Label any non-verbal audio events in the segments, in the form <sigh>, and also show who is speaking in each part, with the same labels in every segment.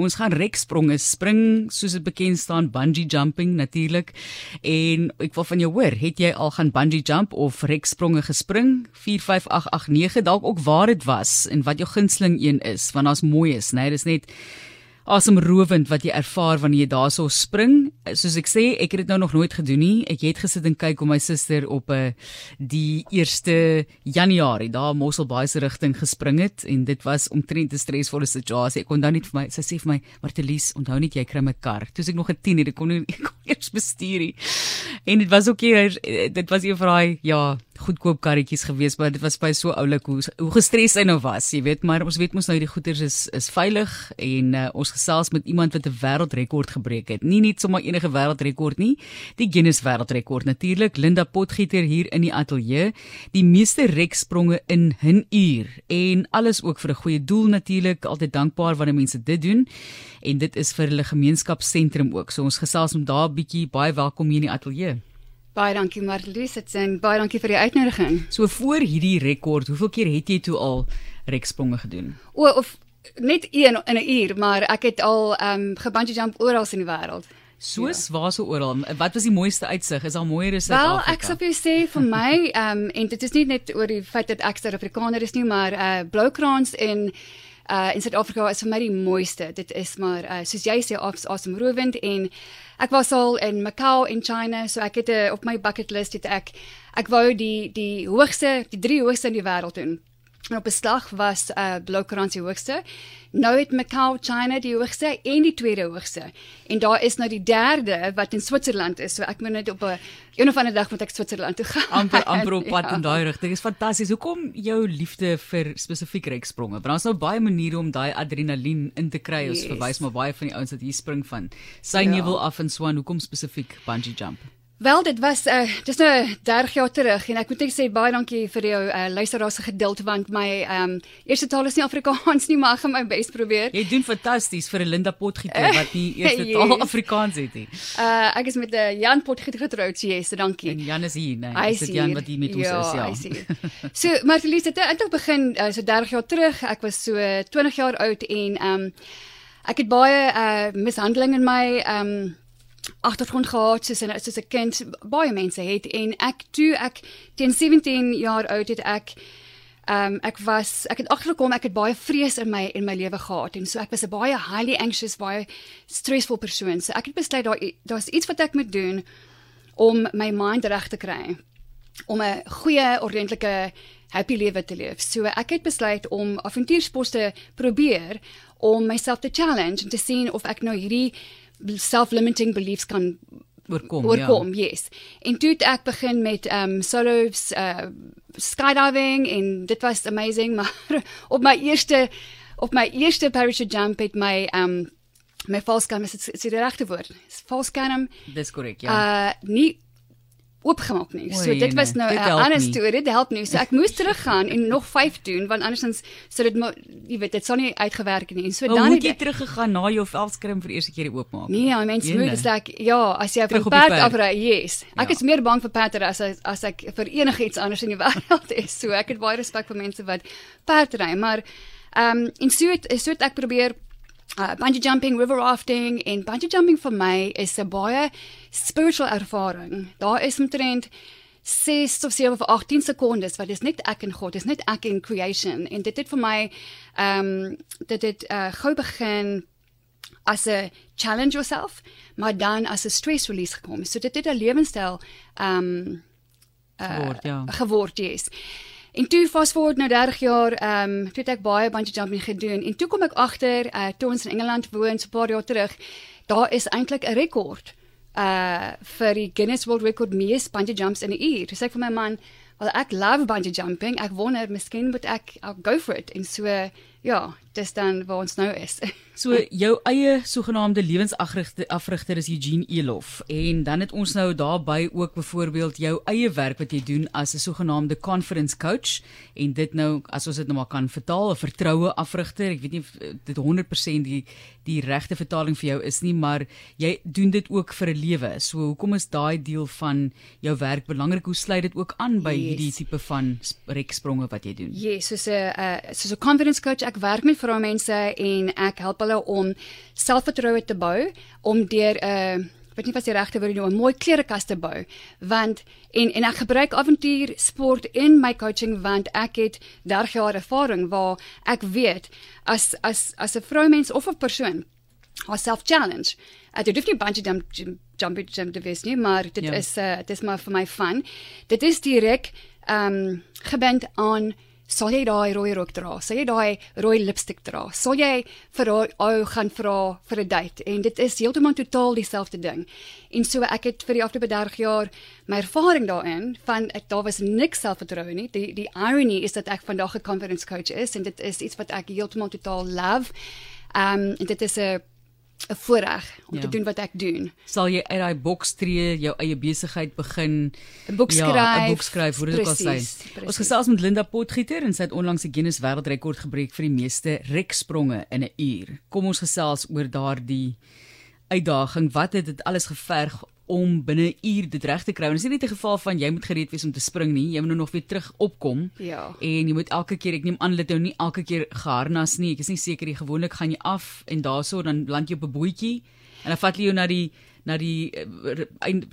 Speaker 1: Ons gaan rekspronge spring, soos dit bekend staan, bungee jumping natuurlik. En ek wil van jou hoor, het jy al gaan bungee jump of rekspronge gespring? 45889 dalk ook waar dit was en wat jou gunsteling een is, want daar's mooi is, né? Nee, dis net asemrowend wat jy ervaar wanneer jy daarso spring. Soos ek sê, ek het dit nou nog nooit gedoen nie. Ek het gesit en kyk hoe my suster op 'n eh, die 1 Januarie daar Mosselbaai se rigting gespring het en dit was omtrent 'n stresvolle situasie. Ek kon dan net vir my sy sê vir my, "Martelies, onthou net jy kry my kar." Toe ek nog 'n tiener, ek kon nie <laughs> ek kon eers bestuur nie. En dit was ook hier dit was een van daai ja, goedkoop karretjies gewees, maar dit was baie so oulik hoe hoe gestres hy nou was, jy weet, maar ons weet mos nou die goeders is is veilig en uh, ons gesels met iemand wat 'n wêreldrekord gebreek het. Nie net sommer enige wêreldrekord nie, die Guinness wêreldrekord natuurlik. Linda Potgieter hier in die ateljee, die meeste rekspronge in 'n uur en alles ook vir 'n goeie doel natuurlik. Altyd dankbaar wanneer mense dit doen en dit is vir hulle gemeenskapsentrum ook. So ons gesels om daar 'n bietjie baie welkom hier in die ateljee.
Speaker 2: Baie dankie Marlies, dit sê baie dankie vir die uitnodiging.
Speaker 1: So voor hierdie rekord, hoeveel keer het jy toe al rekspronge gedoen?
Speaker 2: O, of net een in 'n uur, maar ek het al ehm um, gebungee jump oral in die wêreld.
Speaker 1: Soos ja. waar so oral. Wat was die mooiste uitsig? Is daar mooier as Suid-Afrika?
Speaker 2: Wel, ek sou vir sê vir my, ehm um, en dit is nie net oor die feit dat ek Suid-Afrikaner is nie, maar uh eh, Bloukrans en uh in Suid-Afrika is vir my die mooiste. Dit is maar uh soos jy sê asemrowend en ek was al in Macau in China, so ek het 'n uh, op my bucket list het ek ek wou die die hoogste, die drie hoogste in die wêreld doen. Op beslag was uh Bloukransie hoogste. Nou het Macau China die hoogste en die tweede hoogste. En daar is nou die derde wat in Switserland is. So ek moet net op 'n een of ander dag moet ek Switserland toe gaan.
Speaker 1: amper <laughs> amper op pad ja. in daai rigting. Is fantasties. Hoekom jou liefde vir spesifiek rekspronge? Want daar's nou baie maniere om daai adrenalien in te kry. Ons yes. verwys maar baie van die ouens wat hier spring van Synewil ja. af in Swan. Hoekom spesifiek bungee jump?
Speaker 2: Wel dit was uh dis nou 30 jaar terug en ek moet net sê baie dankie vir jou uh luisteraars se geduld want my um eerste taal is nie Afrikaans nie maar ek gaan my bes probeer.
Speaker 1: Jy doen fantasties vir 'n Linda Potgieter <laughs> wat nie eerste yes. taal Afrikaans het nie.
Speaker 2: Uh ek is met 'n uh, Jan Potgieter getroud, so yes, dankie.
Speaker 1: En Jan is hier, nee. Is dit Jan wat hier met ons ja, is, ja.
Speaker 2: I see. So Martelies het eintlik begin uh, so 30 jaar terug. Ek was so 20 jaar oud en um ek het baie uh mishandeling in my um agtergrond gehad soos 'n soos 'n kind baie mense het en ek toe ek teen 17 jaar oud het ek ehm um, ek was ek het agtergekom ek het baie vrees in my in my lewe gehad en so ek was 'n baie highly anxious baie stressful persoon so ek het besluit daar daar's iets wat ek moet doen om my mind reg te kry om 'n goeie ordentlike happy lewe te leef. So ek het besluit om avontuursposte probeer om myself te challenge en te sien of ek nou hierdie self-limiting beliefs kan
Speaker 1: oorkom.
Speaker 2: Oorkom, ja. yes. En toe het ek begin met um solo uh skydiving en dit was amazing, <laughs> maar op my eerste op my eerste parachute jump het my um my valskerm is dit die regte woord. Valskerm.
Speaker 1: Dis korrek, ja.
Speaker 2: Uh nie oopgemaak nie. So dit was nou 'n ander storie. Dit help nie. So ek moes teruggaan en nog 5 doen want andersins sou dit jy weet dit sou nie uitgewerk nie. En so
Speaker 1: maar
Speaker 2: dan
Speaker 1: het jy teruggegaan na jou velskrim vir eerste keer oopmaak.
Speaker 2: Nee, ja, mense moet dis ek ja, as jy vir perd afry, yes. Ek ja. is meer bang vir perde as as ek vir enigiets anders in die <laughs> wêreld is. So ek het baie respek vir mense wat perd ry, maar ehm um, en so het so het ek probeer uh, bungee jumping, river rafting en bungee jumping vir my is 'n baie spiritual ervaring. Daar is omtrent 6 of 7 of 18 sekondes wat is net ek en God, is net ek en creation en dit het vir my ehm um, dit het uh, gou begin as 'n challenge yourself, maar dan as 'n stress release gekom. So dit het 'n lewenstyl ehm um, uh, geword, ja. Geword, yes. En toe fast forward nou 30 jaar, ehm um, toe het ek baie bungee jumping gedoen en toe kom ek agter, uh toe ons in Engeland woon so 'n paar jaar terug, daar is eintlik 'n rekord uh vir die Guinness World Record mees bungee jumps in 'n uur. Dis ek vir my man, well ek love bungee jumping. Ek wonder miskien moet ek I'll go for it. En so ja, dis dan waar ons nou is. <laughs>
Speaker 1: So jou eie sogenaamde lewensafrigter is Eugene Elof. En dan het ons nou daarbey ook byvoorbeeld jou eie werk wat jy doen as 'n sogenaamde conference coach. En dit nou as ons dit nou maar kan vertaal 'n vertroue afrigter. Ek weet nie dit 100% die die regte vertaling vir jou is nie maar jy doen dit ook vir 'n lewe. So hoekom is daai deel van jou werk belangrik? Hoe sluit dit ook aan by yes. hierdie tipe van rekspronge wat jy doen?
Speaker 2: Ja yes, soos 'n uh, soos 'n conference coach ek werk met vroumense en ek help hulle om selfvertroue te bou om deur 'n uh, weet nie wat die regte woord is, 'n mooi klerekas te bou. Want en en ek gebruik avontuur sport in my coaching want ek het 30 jaar ervaring waar ek weet as as as 'n vroumens of 'n persoon haarself challenge. Uh, dit hoef nie bungee jump jump jump te wees nie, maar dit ja. is uh, dit is maar vir my fun. Dit is direk ehm um, gebend aan sal jy daai rooi rok dra? Sal jy daai rooi lipstik dra? Sal jy vir ou gaan vra vir 'n date? En dit is heeltemal totaal dieselfde ding. En so ek het vir die afgelope 30 jaar my ervaring daarin van ek daar was niks selfvertroue nie. Die die irony is dat ek vandag 'n confidence coach is en dit is iets wat ek heeltemal totaal love. Ehm um, dit is 'n 'n voorreg om ja. te doen wat ek doen.
Speaker 1: Sal jy uit daai boks tree, jou eie besigheid begin,
Speaker 2: 'n boek skryf, ja,
Speaker 1: 'n boek skryf, hoe dit ook al sê. Ons gesels met Linda Potgieter en sy het onlangs die Guinness Wêreldrekord gebreek vir die meeste rekspronge in 'n uur. Kom ons gesels oor daardie uitdaging. Wat het dit alles geverg om binne 'n uur dit reg te kry. Dit is nie net 'n geval van jy moet gereed wees om te spring nie. Jy moet nou nog weer terug opkom.
Speaker 2: Ja.
Speaker 1: En jy moet elke keer, ek neem aan dit nou nie elke keer geharnas nie. Ek is nie seker nie. Gewoonlik gaan jy af en daaroor dan land jy op 'n bootjie en dan vat jy jou na die na die uh,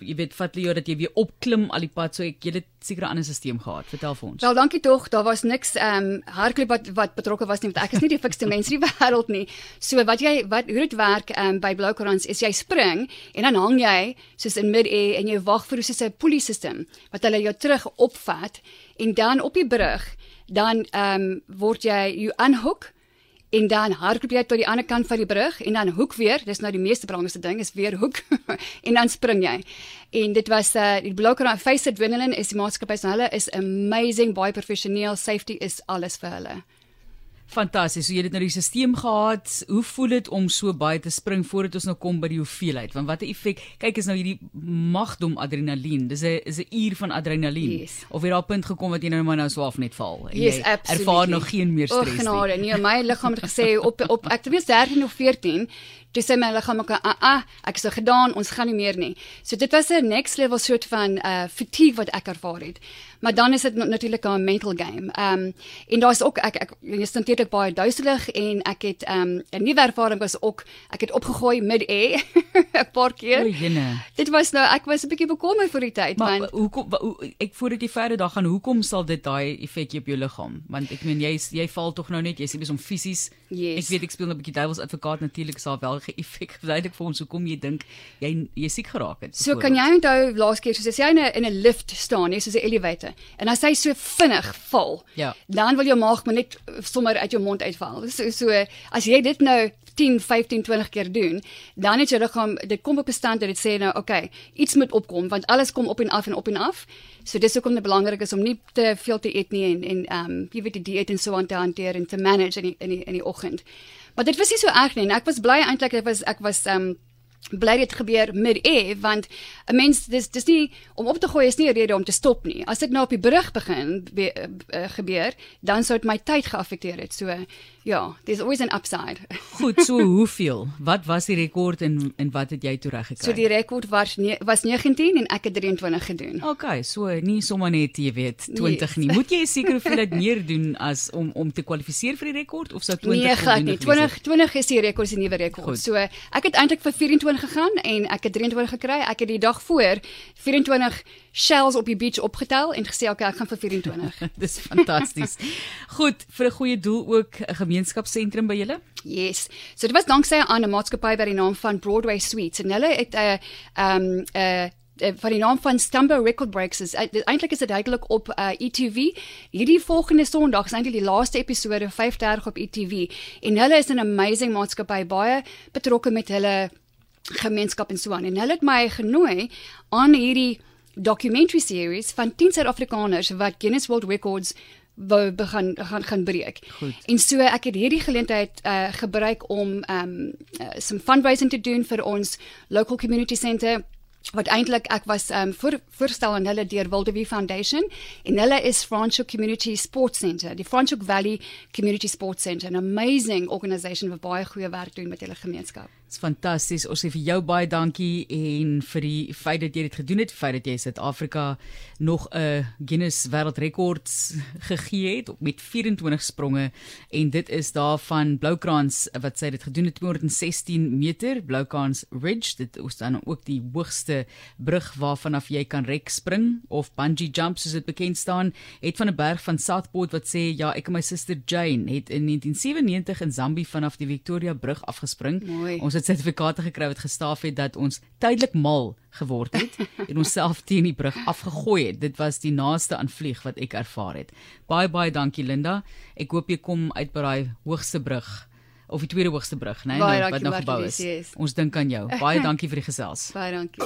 Speaker 1: jy weet vat jy dat jy weer opklim al die pad so ek jy het seker 'n ander stelsel gehad. Vertel vir ons.
Speaker 2: Wel dankie tog. Daar was niks ehm um, hardloop wat wat betrokke was nie want ek is nie die fikste mens in die <laughs> wêreld nie. So wat jy wat hoe dit werk ehm um, by Bloukrans is jy spring en dan hang jy soos in mid-air en jy wag vir soos 'n pulley system wat hulle jou terug opvat en dan op die brug dan ehm um, word jy you unhook en dan hardloop jy tot die ander kant van die brug en dan hoek weer dis nou die meeste belangrikste ding is weer hoek <laughs> en dan spring jy. En dit was uh, die blokker aan face adrenaline is die maatskappy se hulle is amazing baie professioneel safety is alles vir hulle
Speaker 1: Fantasties. So jy het nou die stelsel gehad. Hoe voel dit om so baie te spring voordat ons nou kom by die hoeveelheid? Want watter effek? Kyk, is nou hierdie magdom adrenalien. Dis 'n is 'n uur van adrenalien.
Speaker 2: Yes.
Speaker 1: Of jy daar punt gekom wat jy nou maar nou swaaf net val.
Speaker 2: En yes, jy
Speaker 1: ervaar nog geen meer stres
Speaker 2: nie. Genade, nee, my liggaam het gesê op op ek het weer 13 of 14 Dis sê my liggaam ook ah ah ek het so gedaan ons gaan nie meer nie. So dit was 'n next level soort van uh fatigue wat ek ervaar het. Maar dan is dit natuurlik 'n mental game. Ehm um, en daar's ook ek ek jy staan natuurlik baie duiselig en ek het um, 'n nuwe ervaring was ook ek het opgegooi mid-air <laughs> 'n paar keer.
Speaker 1: O, jene.
Speaker 2: Dit was nou ek was 'n bietjie bekommerd vir die tyd
Speaker 1: maar, want hoekom hoe, ek voordat jy verder daar gaan hoekom sal dit daai effek op jou liggaam? Want ek meen jy jy val tog nou net jy sê dis om fisies.
Speaker 2: Yes.
Speaker 1: Ek weet ek speel 'n bietjie duiwels advokaat natuurlik sal wel ge-effek verduidelik vir ons hoekom jy dink jy jy siek geraak het.
Speaker 2: So kan jy onthou laas keer soos as jy in 'n in 'n lift staan, jy soos 'n elevator en as hy so vinnig val,
Speaker 1: ja.
Speaker 2: dan wil jou maag maar net sommer uit jou mond uitval. So so as jy dit nou 10, 15, 20 keer doen, dan het jy liggaam dit kom op 'n stand dat dit sê nou, okay, iets moet opkom want alles kom op en af en op en af. So dis hoekom dit belangrik is om nie te veel te eet nie en en ehm um, jy weet die dieet en so aan te hanteer en te manage in die, in die in die oggend. Maar dit was nie so erg nie en ek was bly eintlik ek was ek was ehm um, bly dit gebeur mid-air want 'n mens dis dis nie om op te gooi is nie 'n rede om te stop nie. As ek nou op die brug begin be, uh, gebeur, dan sou dit my tyd geaffekteer het. So ja, there's always an upside. <laughs>
Speaker 1: Goed, so hoeveel? Wat was die rekord en en wat het jy toe reg gekry?
Speaker 2: So die rekord was ne, was 19 en ek het 23 gedoen.
Speaker 1: Okay, so nie sommer net jy weet 20 yes. nie. Moet jy seker hoeveel dit meer doen as om om te kwalifiseer vir die rekord of sou 20
Speaker 2: nee, glad nie. 20 20 is die rekord, is die nuwe rekord. Goed. So ek het eintlik vir 24 gegaan en ek het 23 gekry. Ek het die dag voor 24 shells op die beach opgetel en gesê okay, ek gaan vir 24. <laughs>
Speaker 1: Dis fantasties. Goed, vir 'n goeie doel ook 'n gemeenskapsentrum by julle?
Speaker 2: Yes. So dit was danksy aan 'n maatskappy by die naam van Broadway Suites en hulle het 'n uh, um, 'n uh, van die naam van Stumbo Record Breaks is eintlik is dit duidelik op uh, ETV. Hierdie volgende Sondag is eintlik die laaste episode 5:30 op ETV en hulle is 'n amazing maatskappy baie betrokke met hulle gemeenskap en so aan. En hulle het my genooi aan hierdie documentary series van 10 Suid-Afrikaners wat Guinness World Records wou begin gaan gaan breek.
Speaker 1: Goed.
Speaker 2: En so ek het hierdie geleentheid uh gebruik om um uh, some fundraising te doen vir ons local community center wat eintlik ek was um voor, voorstel aan hulle deur Wildewie Foundation en hulle is Franschhoek Community Sports Centre, die Franschhoek Valley Community Sports Centre, 'n amazing organisation wat baie goeie werk doen met hulle gemeenskap.
Speaker 1: Dit's fantasties. Ons sê vir jou baie dankie en vir die feit dat jy dit gedoen het, feit dat jy Suid-Afrika nog 'n Guinness Wêreldrekords gegee het met 24 spronge en dit is daarvan Bloukrans wat sy dit gedoen het 216 meter Bloukrans Ridge. Dit is dan ook die hoogste brug waarvan af jy kan rek spring of bungee jump soos dit bekend staan, het van 'n berg van Southport wat sê ja, ek en my suster Jane het in 1997 in Zambië vanaf die Victoria brug afgespring.
Speaker 2: Mooi.
Speaker 1: Ons het sertifikate gekry wat gestaaf het dat ons tydelik mal geword het <laughs> en onsself teen die brug afgegooi het. Dit was die naaste aan vlieg wat ek ervaar het. Baie baie dankie Linda. Ek hoop jy kom uit by daai hoogste brug of die tweede hoogste brug, né,
Speaker 2: nee,
Speaker 1: wat nou gebou is. Ons dink aan jou. Baie <laughs> dankie vir die gesels.
Speaker 2: Baie dankie.